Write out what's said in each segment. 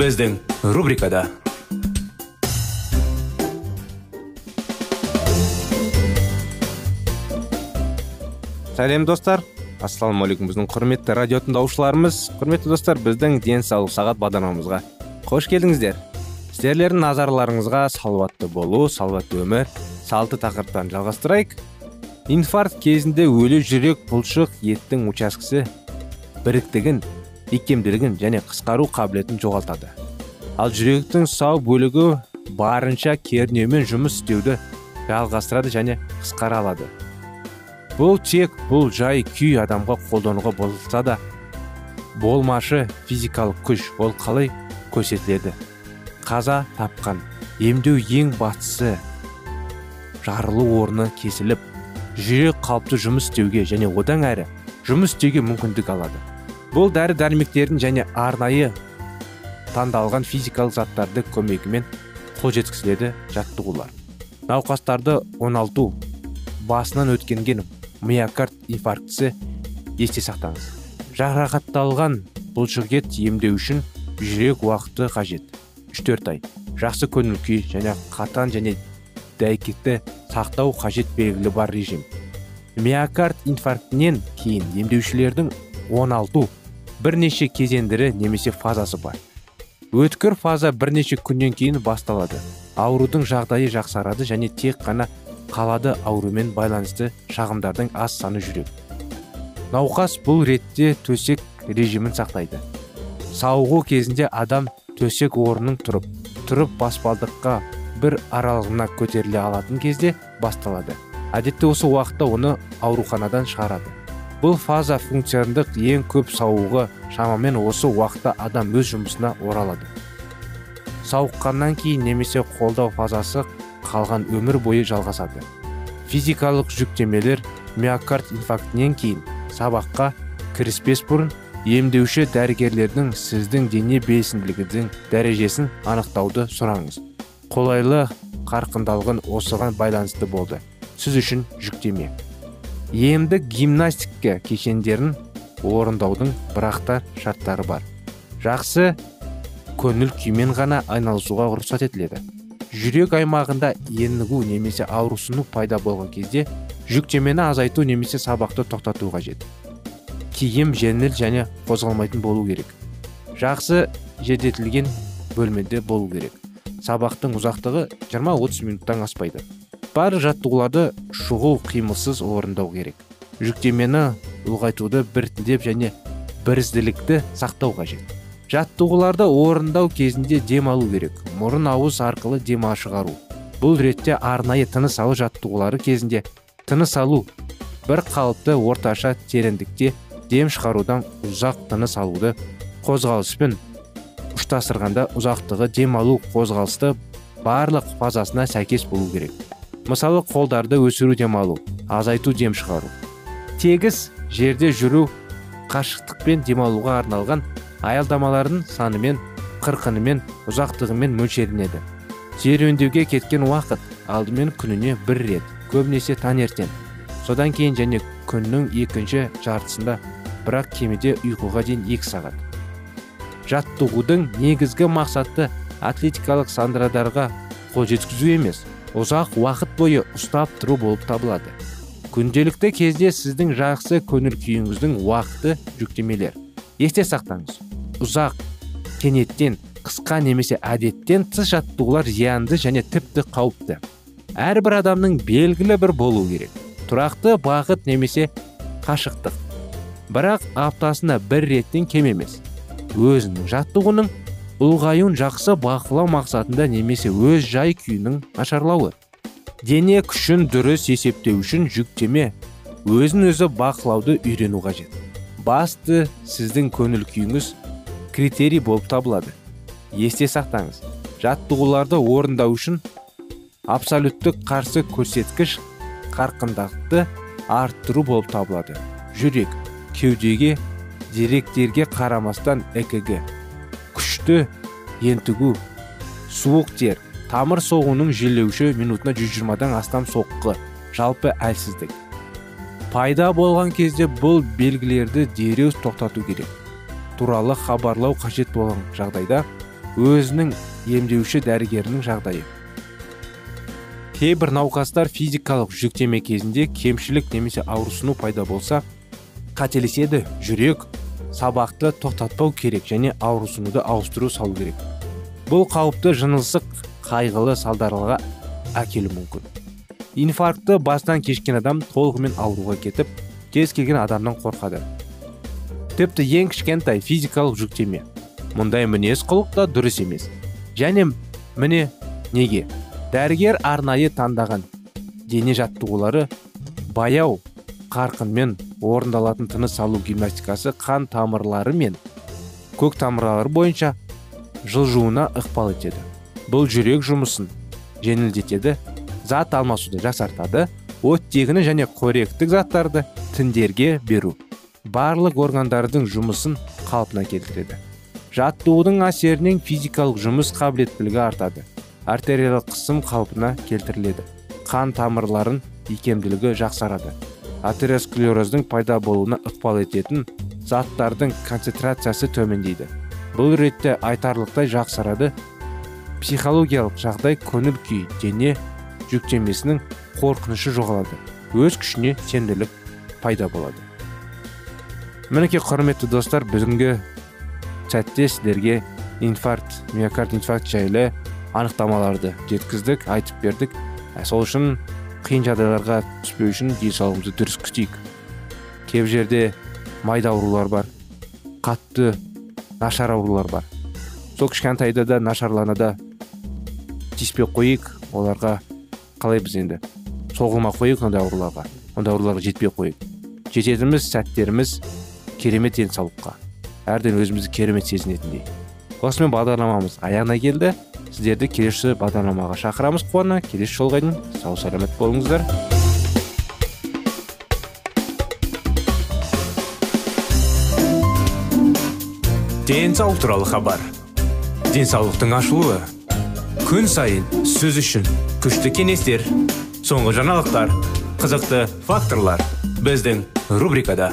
Біздің рубрикада сәлем достар ассалаумағалейкум біздің құрметті радио тыңдаушыларымыз құрметті достар біздің денсаулық сағат бағдарламамызға қош келдіңіздер сіздерлердің назарларыңызға салауатты болу салауатты өмір салты тақырыптан жалғастырайық инфаркт кезінде өлі жүрек бұлшық еттің учаскесі біріктігін икемділігін және қысқару қабілетін жоғалтады. Ал жүректің сау бөлігі барынша кернеумен жұмыс істеуді жалғастырады және қысқара алады. Бұл тек бұл жай күй адамға қолдануға болса да болмашы физикалық күш ол қалай көрсетіледі? Қаза тапқан емдеу ең бастысы жарылу орны кесіліп жүрек қалыпты жұмыс істеуге және одан әрі жұмыс істеуге мүмкіндік алады. Бұл дәрі дәрмектердің және арнайы таңдалған физикалық заттарды көмегімен қол жеткізіледі жаттығулар. Науқастарды оңалту басынан өткенген миокард инфарктісі есте сақтаңыз. Жарақатталған бұлшықет емдеу үшін жүрек уақыты қажет. 3-4 ай. Жақсы көңіл күй және қатан және дәйкекті сақтау қажет белгілі бар режим. Миокард инфарктінен кейін емдеушілердің оңалту бірнеше кезеңдері немесе фазасы бар. Өткір фаза бірнеше күннен кейін басталады. Аурудың жағдайы жақсарады және тек қана қалады аурумен байланысты шағымдардың аз саны жүрек. Науқас бұл ретте төсек режимін сақтайды. Сауығу кезінде адам төсек орнын тұрып тұрып баспалдыққа бір аралығына көтеріле алатын кезде басталады. Әдетте осы уақытта оны ауруханадан шығарады. Бұл фаза функциондық ең көп сауығы шамамен осы уақытта адам өз жұмысына оралады. Сауыққаннан кейін немесе қолдау фазасы қалған өмір бойы жалғасады. Физикалық жүктемелер миокард инфарктінен кейін сабаққа кіріспес бұрын емдеуші дәрігерлердің сіздің дене белсенділігінің дәрежесін анықтауды сұраңыз. Қолайлы қарқындалған осыған байланысты болды. Сіз үшін жүктеме. Емдік гимнастика кешендерін орындаудың бірақта шарттары бар. Жақсы көңіл күймен ғана айналысуға рұқсат етіледі. Жүрек аймағында енігу немесе аурусыну пайда болған кезде жүктемені азайту немесе сабақты тоқтату қажет. Киім жеңіл және қозғалмайтын болу керек. Жақсы желдетілген бөлмеде болу керек. Сабақтың ұзақтығы 20-30 минуттан аспайды. Барлық жаттығуларды шұғыл қимылсыз орындау керек. Жүктемені ұлғайтуды біртіндеп және бірізділікті сақтау қажет. Жаттығуларды орындау кезінде дем алу керек мұрын ауыз арқылы дем шығару. Бұл ретте арнайы тыныс алу жаттығулары кезінде тыныс алу бір қалыпты орташа тереңдікте дем шығарудан ұзақ тыныс алуды қозғалыспен ұштастырғанда ұзақтығы дем алу қозғалысты барлық фазасына сәйкес болу керек. Мысалы қолдарды өсіру демалу азайту дем шығару. Тегіс жерде жүру қашықтықпен демалуға арналған аялдамалардың санымен қырқынымен ұзақтығымен мөлшерленеді. Серуендеуге кеткен уақыт алдымен күніне бір рет көбінесе таңертең. Содан кейін және күннің екінші жартысында бірақ кемеде ұйқыға дейін екі сағат. Жаттығудың негізгі мақсаты атлетикалық сандырадарға қол жеткізу емес ұзақ уақыт бойы ұстап тұру болып табылады. Күнделікті кезде сіздің жақсы көңіл күйіңіздің уақыты жүктемелер. Есте сақтаңыз. Ұзақ кенеттен қысқа немесе әдеттен тыс жаттығулар зиянды және тіпті қауіпті. Әрбір адамның белгілі бір болу керек. Тұрақты бағыт немесе қашықтық. Бірақ аптасына бір реттен кем емес. Өзінің жаттығуының ұлғаюын жақсы бақылау мақсатында немесе өз жай күйінің нашарлауы. Дене күшін дұрыс есептеу үшін жүктеме өзін өзі бақылауды үйрену қажет. Басты сіздің көңіл күйіңіз критерий болып табылады. Есте сақтаңыз. Жаттығуларды орындау үшін абсолюттік қарсы көрсеткіш қарқындықты арттыру болып табылады. Жүрек кеудеге деректерге қарамастан экг. Күшті ентігу. Суық тер. Тамыр соғуының желеуші минутына 120-дан астам соққы. Жалпы әлсіздік. Пайда болған кезде бұл белгілерді дереу тоқтату керек. Туралы хабарлау қажет болған жағдайда өзінің емдеуші дәрігерінің жағдайы. Кейбір науқастар физикалық жүктеме кезінде кемшілік немесе ауырсыну пайда болса қателеседі жүрек сабақты тоқтатпау керек және ауырсынуды ауыстыру салу керек. Бұл қауіпті жынысық қайғылы салдарға әкелуі мүмкін. Инфарктты бастан кешкен адам толығымен ауруға кетіп кез келген адамнан қорқады. Тіпті ең кішкентай физикалық жүктеме. Мұндай мінез құлық та дұрыс емес. Және міне неге? Дәрігер арнайы таңдаған дене жаттығулары баяу қарқынмен орындалатын тыныс алу гимнастикасы қан тамырлары мен көк тамырлары бойынша жылжуына ықпал етеді. Бұл жүрек жұмысын жеңілдетеді зат алмасуды жақсартады оттегіні және қоректік заттарды тіндерге беру барлық органдардың жұмысын қалпына келтіреді. Жаттығудың әсерінен физикалық жұмыс қабілеттілігі артады артериялық қысым қалпына келтіріледі қан тамырларын икемділігі жақсарады. Атеросклероздың пайда болуына ықпал ететін заттардың концентрациясы төмендейді. Бұл ретте айтарлықтай жақсарады психологиялық жағдай көңіл күй дене жүктемесінің қорқынышы жоғалады. Өз күшіне сенімділік пайда болады. Мінекей құрметті достар бүгінгі сәтте сіздерге инфаркт миокард инфаркт жайлы анықтамаларды жеткіздік айтып бердік. Ә, сол үшін қиын жағдайларға түспеу үшін денсаулығымызды дұрыс күтейік. Кейбір жерде майда аурулар бар қатты нашар аурулар бар. Сол кішкентайда да нашарланада тиіспей қойып оларға қалай біз енді. Соғылмай қояйық ондай ауруларға ондай ауруларға жетпей қояйық жететініміз сәттеріміз керемет денсаулыққа. Әрден өзімізді керемет сезінетіндей. Осымен бағдарламамыз аяғына келді. Сіздерді келесі бағдарламаға шақырамыз. Қуана келесі жолға дейін сау саламат болыңыздар. Денсаулық туралы хабар. Денсаулықтың ашылуы. Күн сайын сөз үшін күшті кеңестер соңғы жаңалықтар қызықты факторлар біздің рубрикада.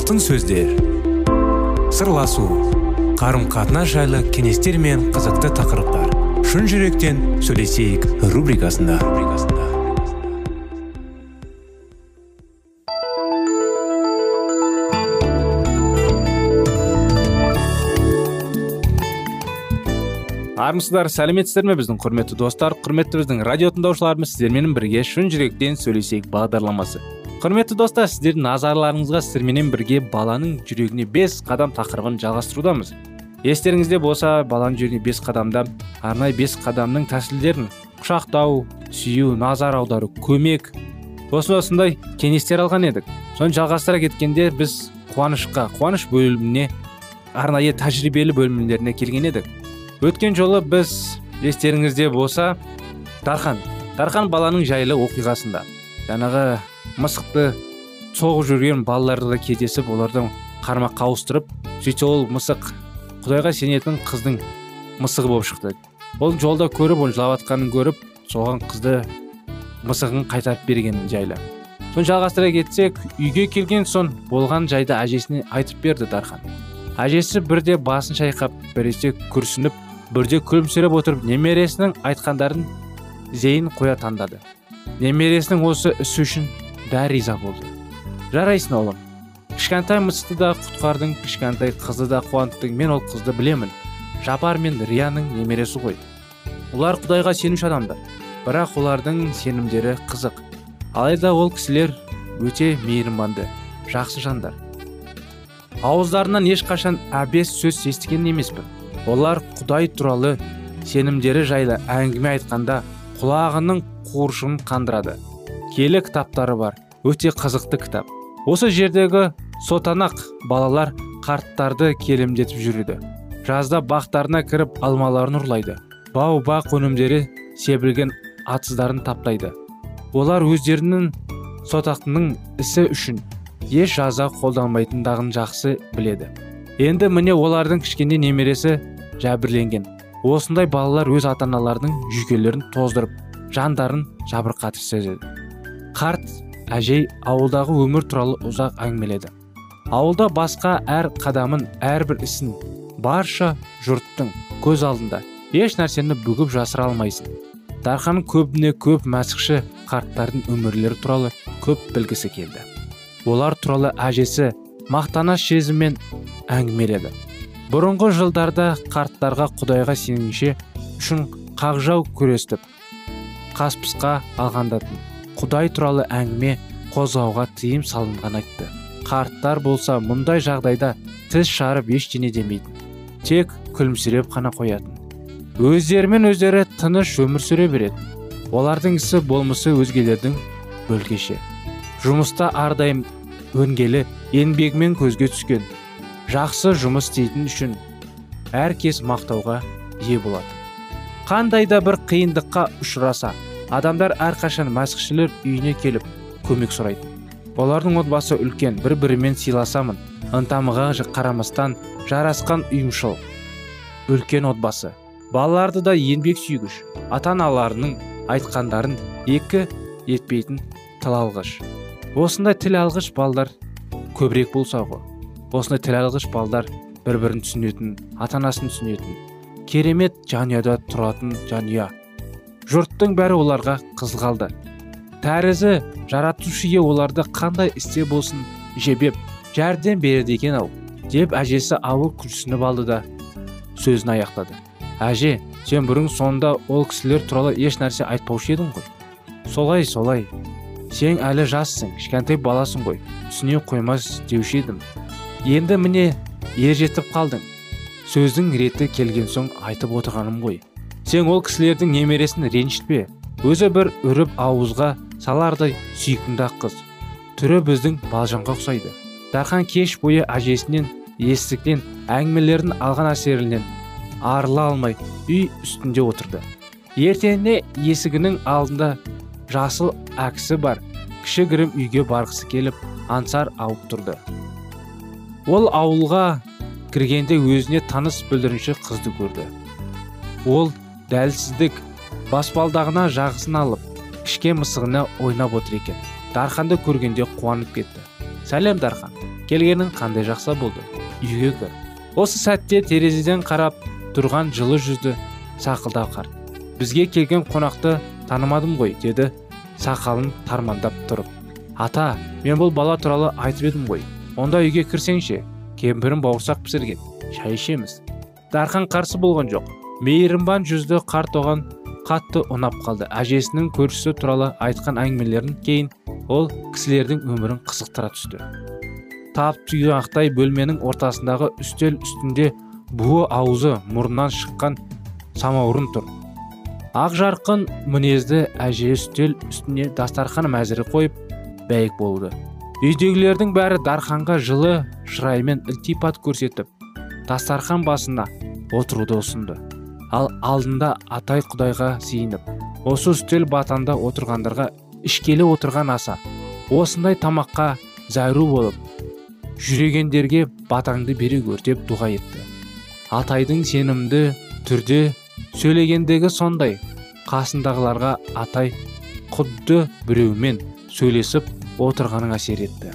Алтын сөздер. Сырласу қарым қатынас жайлы кеңестер мен қызықты тақырыптар. Шын жүректен сөйлесейік рубрикасында. Армысыздар сәлеметсіздер ме біздің құрметті достар? Құрметті біздің радио тыңдаушыларымыз сіздермен бірге шын жүректен сөйлесейік бағдарламасы. Құрметті достар сіздердің назарларыңызға сіздерменен бірге баланың жүрегіне бес қадам тақырыбын жалғастырудамыз. Естеріңізде болса баланың жүрегіне бес қадамда арнайы бес қадамның тәсілдерін құшақтау сүю назар аудару көмек осындай осындай кеңестер алған едік. Соны жалғастыра кеткенде біз қуанышқа қуаныш бөліміне арнайы тәжірибелі бөлімдеріне келген едік. Өткен жолы біз естеріңізде болса дархан. Дархан баланың жайлы оқиғасында. Жаңағы мысықты соғып жүрген балаларды кездесіп олардан қармаққа ауыстырып сөйтсе ол мысық құдайға сенетін қыздың мысығы болып шықты. Ол жолда көріп оның жылап жатқанын көріп соған қызды мысығын қайтарып бергенін жайлы. Соны жалғастыра кетсек үйге келген соң болған жайды әжесіне айтып берді дархан. Әжесі бірде басын шайқап біресе күрсініп бірде күлімсіреп отырып немересінің айтқандарын зейін қоя таңдады. Немересінің осы ісі үшін да риза болды жарайсың ұлым кішкентай мысықты да құтқардың кішкентай қызды да қуанттың мен ол қызды білемін. Жапар мен рияның немересі ғой. Олар құдайға сенуші адамдар. Бірақ олардың сенімдері қызық. Алайда ол кісілер өте мейірбанды жақсы жандар. Ауыздарынан ешқашан әбес сөз естіген емеспін. Олар құдай туралы сенімдері жайлы әңгіме айтқанда құлағының қуыршығын қандырады. Келі кітаптары бар. Өте қызықты кітап. Осы жердегі сотанақ балалар қарттарды келемдетіп жүреді. Жазда бақтарына кіріп алмаларын ұрлайды. Бау бақ өнімдері себілген атсыздарын таптайды. Олар өздерінің сотақтының ісі үшін еш жаза қолданбайтындығын жақсы біледі. Енді міне олардың кішкене немересі жәбірленген. Осындай балалар өз ата аналарының жүйкелерін тоздырып жандарын жабырқатып сезеді. Қарт әжей ауылдағы өмір туралы ұзақ әңгімеледі. Ауылда басқа әр қадамын әрбір ісін барша жұрттың көз алдында еш нәрсені бүгіп жасыра алмайсың. Дархан көбіне көп мәсіхші қарттардың өмірлері туралы көп білгісі келді. Олар туралы әжесі мақтаныш сезіммен әңгімеледі. Бұрынғы жылдарда қарттарға құдайға сеніңше үшін қақжау күрестіп қаспысқа алғандатын құдай туралы әңгіме қозғауға тыйым салынған айтты. Қарттар болса мұндай жағдайда тіс шарып ештеңе демейтін тек күлімсіреп қана қоятын. Өздерімен өздері тыныш өмір сүре береді олардың ісі болмысы өзгелердің бөлкеше жұмыста ардайым өнгелі еңбегімен көзге түскен жақсы жұмыс істейтін үшін әркез мақтауға ие болады. Қандай да бір қиындыққа ұшыраса адамдар әрқашан мәсіхшілер үйіне келіп көмек сұрайтын олардың отбасы үлкен бір бірімен сыйласамын. Ынтамыға қарамастан жарасқан ұйымшыл үлкен отбасы. Балаларды да еңбек сүйгіш. Ата аналарының айтқандарын екі етпейтін тыл алғыш. Осындай тіл алғыш балдар көбірек болса ғой. Осындай тіл алғыш балдар бір бірін түсінетін ата анасын түсінетін керемет жанұяда тұратын жанұя. Жұрттың бәрі оларға қызғалды. Тәрізі жаратушы ие оларды қандай істе болсын жебеп жәрдем береді екен ау деп әжесі ауыр күрсініп алды да сөзін аяқтады. Әже сен бұрын сонда ол кісілер туралы еш нәрсе айтпаушы едің ғой? Солай солай. Сен әлі жассың кішкентай баласың ғой түсіне қоймас деуші едім. Енді міне ер жетіп қалдың. Сөздің реті келген соң айтып отырғаным ғой. Сен ол кісілердің немересін ренжітпе. Өзі бір үріп ауызға салардай сүйкімді ақ қыз. Түрі біздің балжанға ұқсайды. Дархан кеш бойы әжесінен естіген әңгімелерін алған әсерінен арыла алмай үй үстінде отырды. Ертеңіне есігінің алдында жасыл әкісі бар кішігірім үйге барғысы келіп аңсар ауып тұрды. Ол ауылға кіргенде өзіне таныс бүлдірінші қызды көрді. Ол дәлсіздік баспалдағына жағысын алып кішке мысығына ойнап отыр екен. Дарханды көргенде қуанып кетті. Сәлем дархан келгенің қандай жақса болды? Үйге кір осы сәтте терезеден қарап тұрған жылы жүзді сақылдау қарт бізге келген қонақты танымадым ғой деді сақалын тармандап тұрып. Ата мен бұл бала туралы айтып едім ғой. Онда үйге кірсеңші кемпірім бауырсақ пісірген. Шай ішеміз дархан қарсы болған жоқ. Мейірімбан жүзді қарт оған қатты ұнап қалды. Әжесінің көршісі туралы айтқан әңгімелерін кейін ол кісілердің өмірін қызықтыра түсті. Тап тұйнақтай бөлменің ортасындағы үстел үстінде буы аузы мұрнынан шыққан самаурын тұр. Ақ жарқын мінезді әже үстел үстіне дастархан мәзірі қойып бәйек болды. Үйдегілердің бәрі дарханға жылы шыраймен ілтипат көрсетіп дастархан басына отыруды ұсынды. Ал алдында атай құдайға сиініп осы үстел батанда отырғандарға ішкелі отырған аса осындай тамаққа зәру болып жүрегендерге батаңды бере көр деп дұға етті. Атайдың сенімді түрде сөйлегендегі сондай қасындағыларға атай құдды біреумен сөйлесіп отырғанын әсер етті.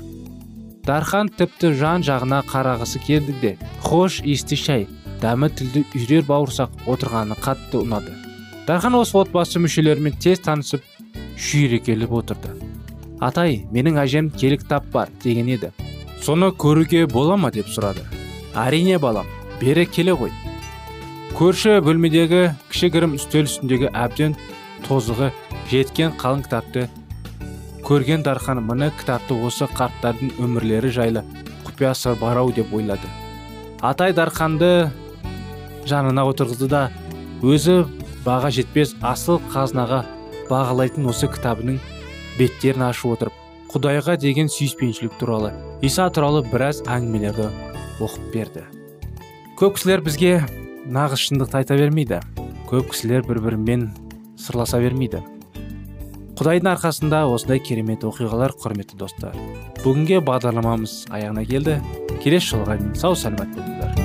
Дархан тіпті жан жағына қарағысы келді де хош иісті шай дәмі тілді үйрер бауырсақ отырғаны қатты ұнады. Дархан осы отбасы мүшелерімен тез танысып шүйірекеліп отырды. Атай менің әжем келі кітап бар деген еді. Соны көруге бола ма? деп сұрады. Әрине балам бері келе ғой көрші бөлмедегі кішігірім үстел үстіндегі әбден тозығы жеткен қалың кітапты көрген дархан мына кітапты осы қарттардың өмірлері жайлы құпия сыр бар ау деп ойлады. Атай дарханды жанына отырғызды да өзі баға жетпес асыл қазынаға бағалайтын осы кітабының беттерін ашып отырып құдайға деген сүйіспеншілік туралы иса туралы біраз әңгімелерді оқып берді. Көп кісілер бізге нағыз шындықты айта бермейді көп кісілер бір бірімен сырласа бермейді. Құдайдың арқасында осындай керемет оқиғалар құрметті достар. Бүгінге бағдарламамыз аяғына келді. Келесі жолға дейін сау саламат болыңыздар.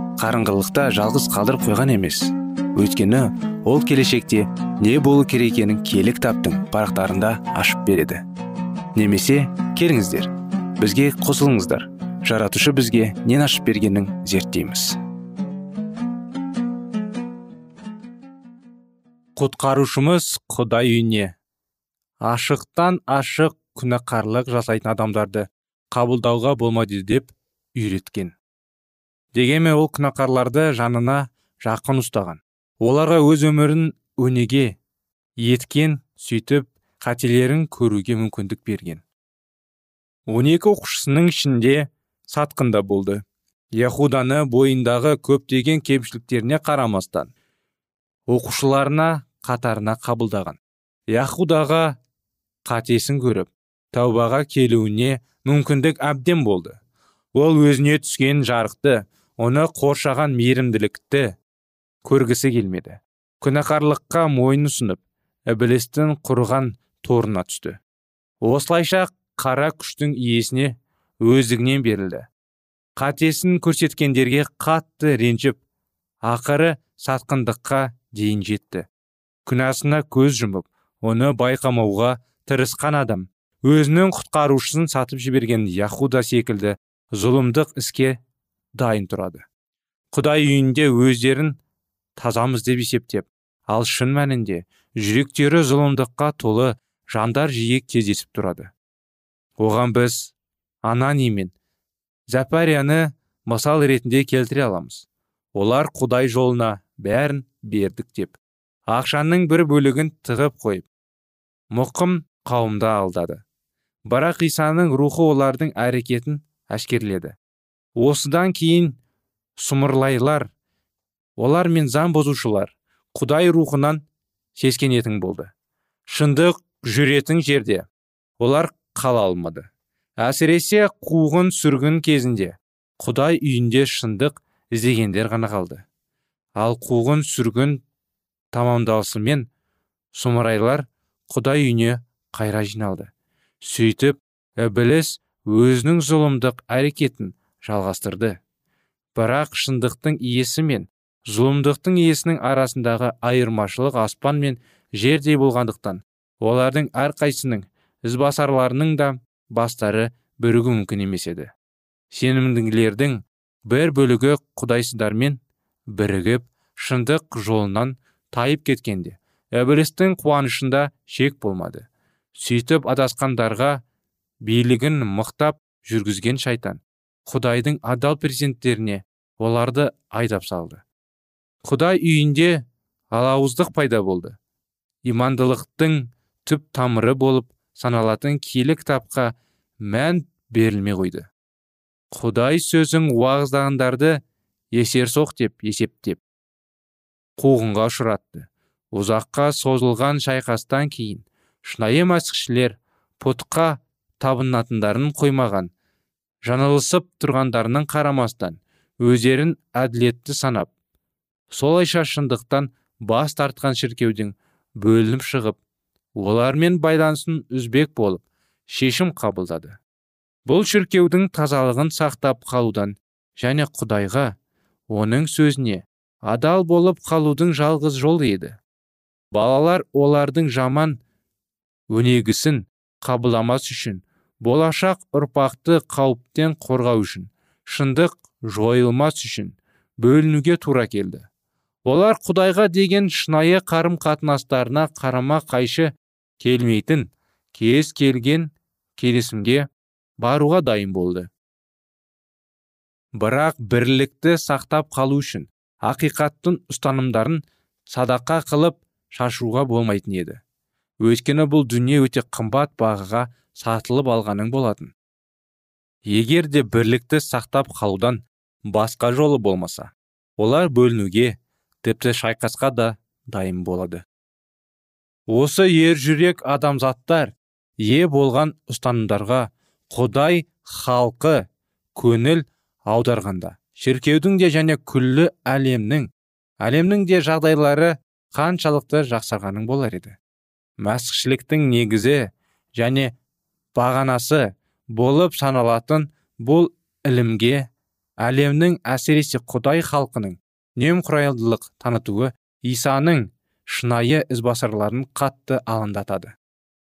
қарыңғылықта жалғыз қалдырып қойған емес. Өйткені ол келешекте не болу керек екенін киелі кітаптың парақтарында ашып береді. Немесе келіңіздер бізге қосылыңыздар. Жаратушы бізге нен ашып бергенін зерттейміз. Құтқарушымыз құдай үйіне. Ашықтан ашық күнәқарлық жасайтын адамдарды қабылдауға болмайды деп үйреткен. Дегенмен ол күнәқарларды жанына жақын ұстаған. Оларға өз өмірін өнеге еткен сөйтіп қателерін көруге мүмкіндік берген. Он екі оқушысының ішінде сатқында болды. Яхуданы бойындағы көптеген кемшіліктеріне қарамастан оқушыларына қатарына қабылдаған. Яхудаға қатесін көріп таубаға келуіне мүмкіндік әбден болды. Ол өзіне түскен жарықты оны қоршаған мейірімділікті көргісі келмеді. Күнәқарлыққа мойын ұсынып ібілістің құрған торына түсті. Осылайша қара күштің иесіне өздігінен берілді. Қатесін көрсеткендерге қатты ренжіп ақыры сатқындыққа дейін жетті. Күнәсына көз жұмып оны байқамауға тырысқан адам өзінің құтқарушысын сатып жіберген яхуда секілді зұлымдық іске дайын тұрады. Құдай үйінде өздерін тазамыз деп есептеп ал шын мәнінде жүректері зұлымдыққа толы жандар жиі кездесіп тұрады. Оған біз анани мен зәпәрияны мысал ретінде келтіре аламыз. Олар құдай жолына бәрін бердік деп ақшаның бір бөлігін тығып қойып мұқым қауымды алдады. Бірақ исаның рухы олардың әрекетін әшкерледі осыдан кейін сұмырлайлар олар мен заң бұзушылар құдай рухынан сескенетін болды. Шындық жүретін жерде олар қала алмады. Әсіресе қуғын сүргін кезінде құдай үйінде шындық іздегендер ғана қалды. Ал қуғын сүргін тамамдалысымен сұмырайлар құдай үйіне қайра жиналды. Сөйтіп ібіліс өзінің зұлымдық әрекетін жалғастырды. Бірақ шындықтың иесі мен зұлымдықтың иесінің арасындағы айырмашылық аспан мен жердей болғандықтан олардың әрқайсының ізбасарларының да бастары бірігу мүмкін емес еді. Сенімділердің бір бөлігі құдайсыздармен бірігіп шындық жолынан тайып кеткенде ібілістің қуанышында шек болмады. Сөйтіп адасқандарға билігін мықтап жүргізген шайтан. Құдайдың адал перзенттеріне оларды айдап салды. Құдай үйінде алауыздық пайда болды. Имандылықтың түп тамыры болып саналатын киелі кітапқа мән берілмей қойды. Құдай сөзің уағыздағандарды есерсоқ деп есептеп қуғынға ұшыратты. Ұзаққа созылған шайқастан кейін шынайы мәсіхшілер пұтқа табынатындарын қоймаған жанылысып тұрғандарының қарамастан өздерін әділетті санап солайша шындықтан бас тартқан шіркеудің бөлініп шығып олармен байланысын үзбек болып шешім қабылдады. Бұл шіркеудің тазалығын сақтап қалудан және құдайға оның сөзіне адал болып қалудың жалғыз жолы еді. Балалар олардың жаман өнегісін қабылдамас үшін болашақ ұрпақты қауіптен қорғау үшін шындық жойылмас үшін бөлінуге тура келді. Олар құдайға деген шынайы қарым қатынастарына қарама қайшы келмейтін кез келген келісімге баруға дайын болды. Бірақ бірлікті сақтап қалу үшін ақиқаттың ұстанымдарын садақа қылып шашуға болмайтын еді. Өйткені бұл дүние өте қымбат бағаға сатылып алғаның болатын. Егер де бірлікті сақтап қалудан басқа жолы болмаса олар бөлінуге тіпті шайқасқа да дайын болады. Осы ер жүрек адамзаттар ие болған ұстанымдарға құдай халқы көңіл аударғанда шіркеудің де және күллі әлемнің әлемнің де жағдайлары қаншалықты жақсарғаның болар еді. Мәсіхшіліктің негізі және бағанасы болып саналатын бұл ілімге әлемнің әсіресе құдай халқының немқұрайлылық танытуы исаның шынайы ізбасарларын қатты алаңдатады.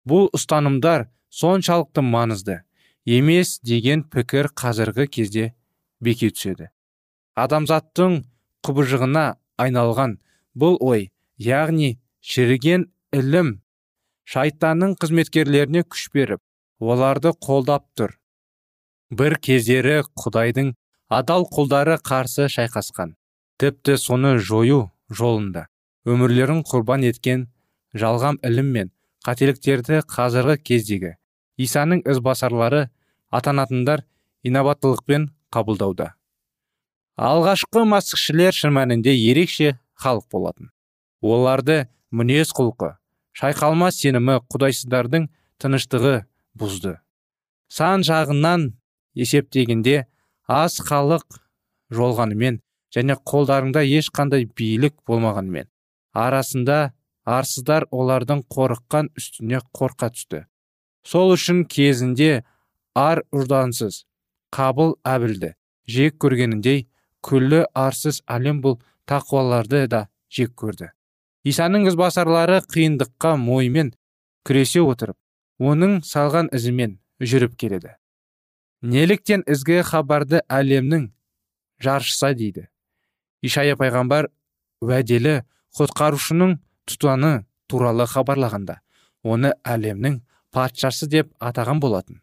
Бұл ұстанымдар соншалықты маңызды емес деген пікір қазіргі кезде беки түседі. Адамзаттың құбыжығына айналған бұл ой яғни шіріген ілім шайтанның қызметкерлеріне күш беріп оларды қолдап тұр. Бір кездері құдайдың адал құлдары қарсы шайқасқан. Тіпті соны жою жолында. Өмірлерін құрбан еткен жалғам ілім мен қателіктерді қазіргі кездегі исаның ізбасарлары атанатындар инабаттылықпен қабылдауда. Алғашқы масқішілер шын мәнінде ерекше халық болатын. Оларды мінез құлқы шайқалмас сенімі құдайсыздардың тыныштығы бұзды. Сан жағынан есептегенде аз халық жолғанымен және қолдарында ешқандай билік болмағанымен арасында арсыздар олардың қорыққан үстіне қорқа түсті. Сол үшін кезінде ар ұждансыз қабыл әбілді жек көргеніндей күллі арсыз әлем бұл тақуаларды да жек көрді. Исаның ізбасарлары қиындыққа моймен күресе отырып оның салған ізімен жүріп келеді. Неліктен ізгі хабарды әлемнің жаршыса дейді. Ишая пайғамбар уәделі құтқарушының тұтаны туралы хабарлағанда оны әлемнің патшасы деп атаған болатын.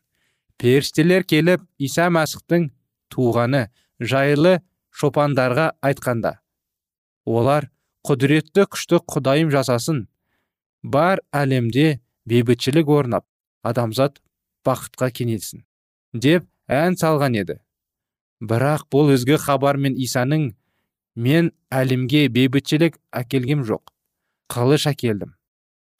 Періштелер келіп иса мәсіхтің туғаны жайлы шопандарға айтқанда олар құдіретті күшті құдайым жасасын. Бар әлемде бейбітшілік орнап адамзат бақытқа кенелсін деп ән салған еді. Бірақ бұл ізгі хабар мен исаның мен әлемге бейбітшілік әкелгем жоқ қылыш әкелдім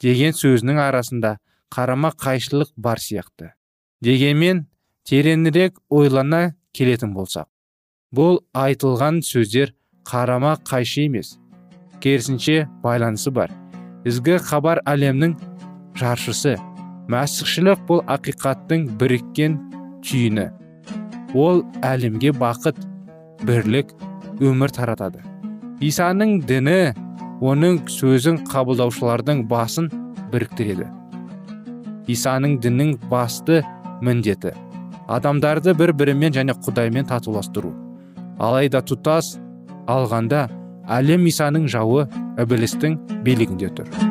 деген сөзінің арасында қарама қайшылық бар сияқты. Дегенмен тереңірек ойлана келетін болсақ бұл айтылған сөздер қарама қайшы емес керісінше байланысы бар. Ізгі хабар әлемнің жаршысы. Мәсіхшілік бұл ақиқаттың біріккен түйіні. Ол әлемге бақыт бірлік өмір таратады. Исаның діні оның сөзін қабылдаушылардың басын біріктіреді. Исаның діннің басты міндеті адамдарды бір бірімен және құдаймен татуластыру. Алайда тұтас алғанда әлем исаның жауы ібілістің билігінде тұр.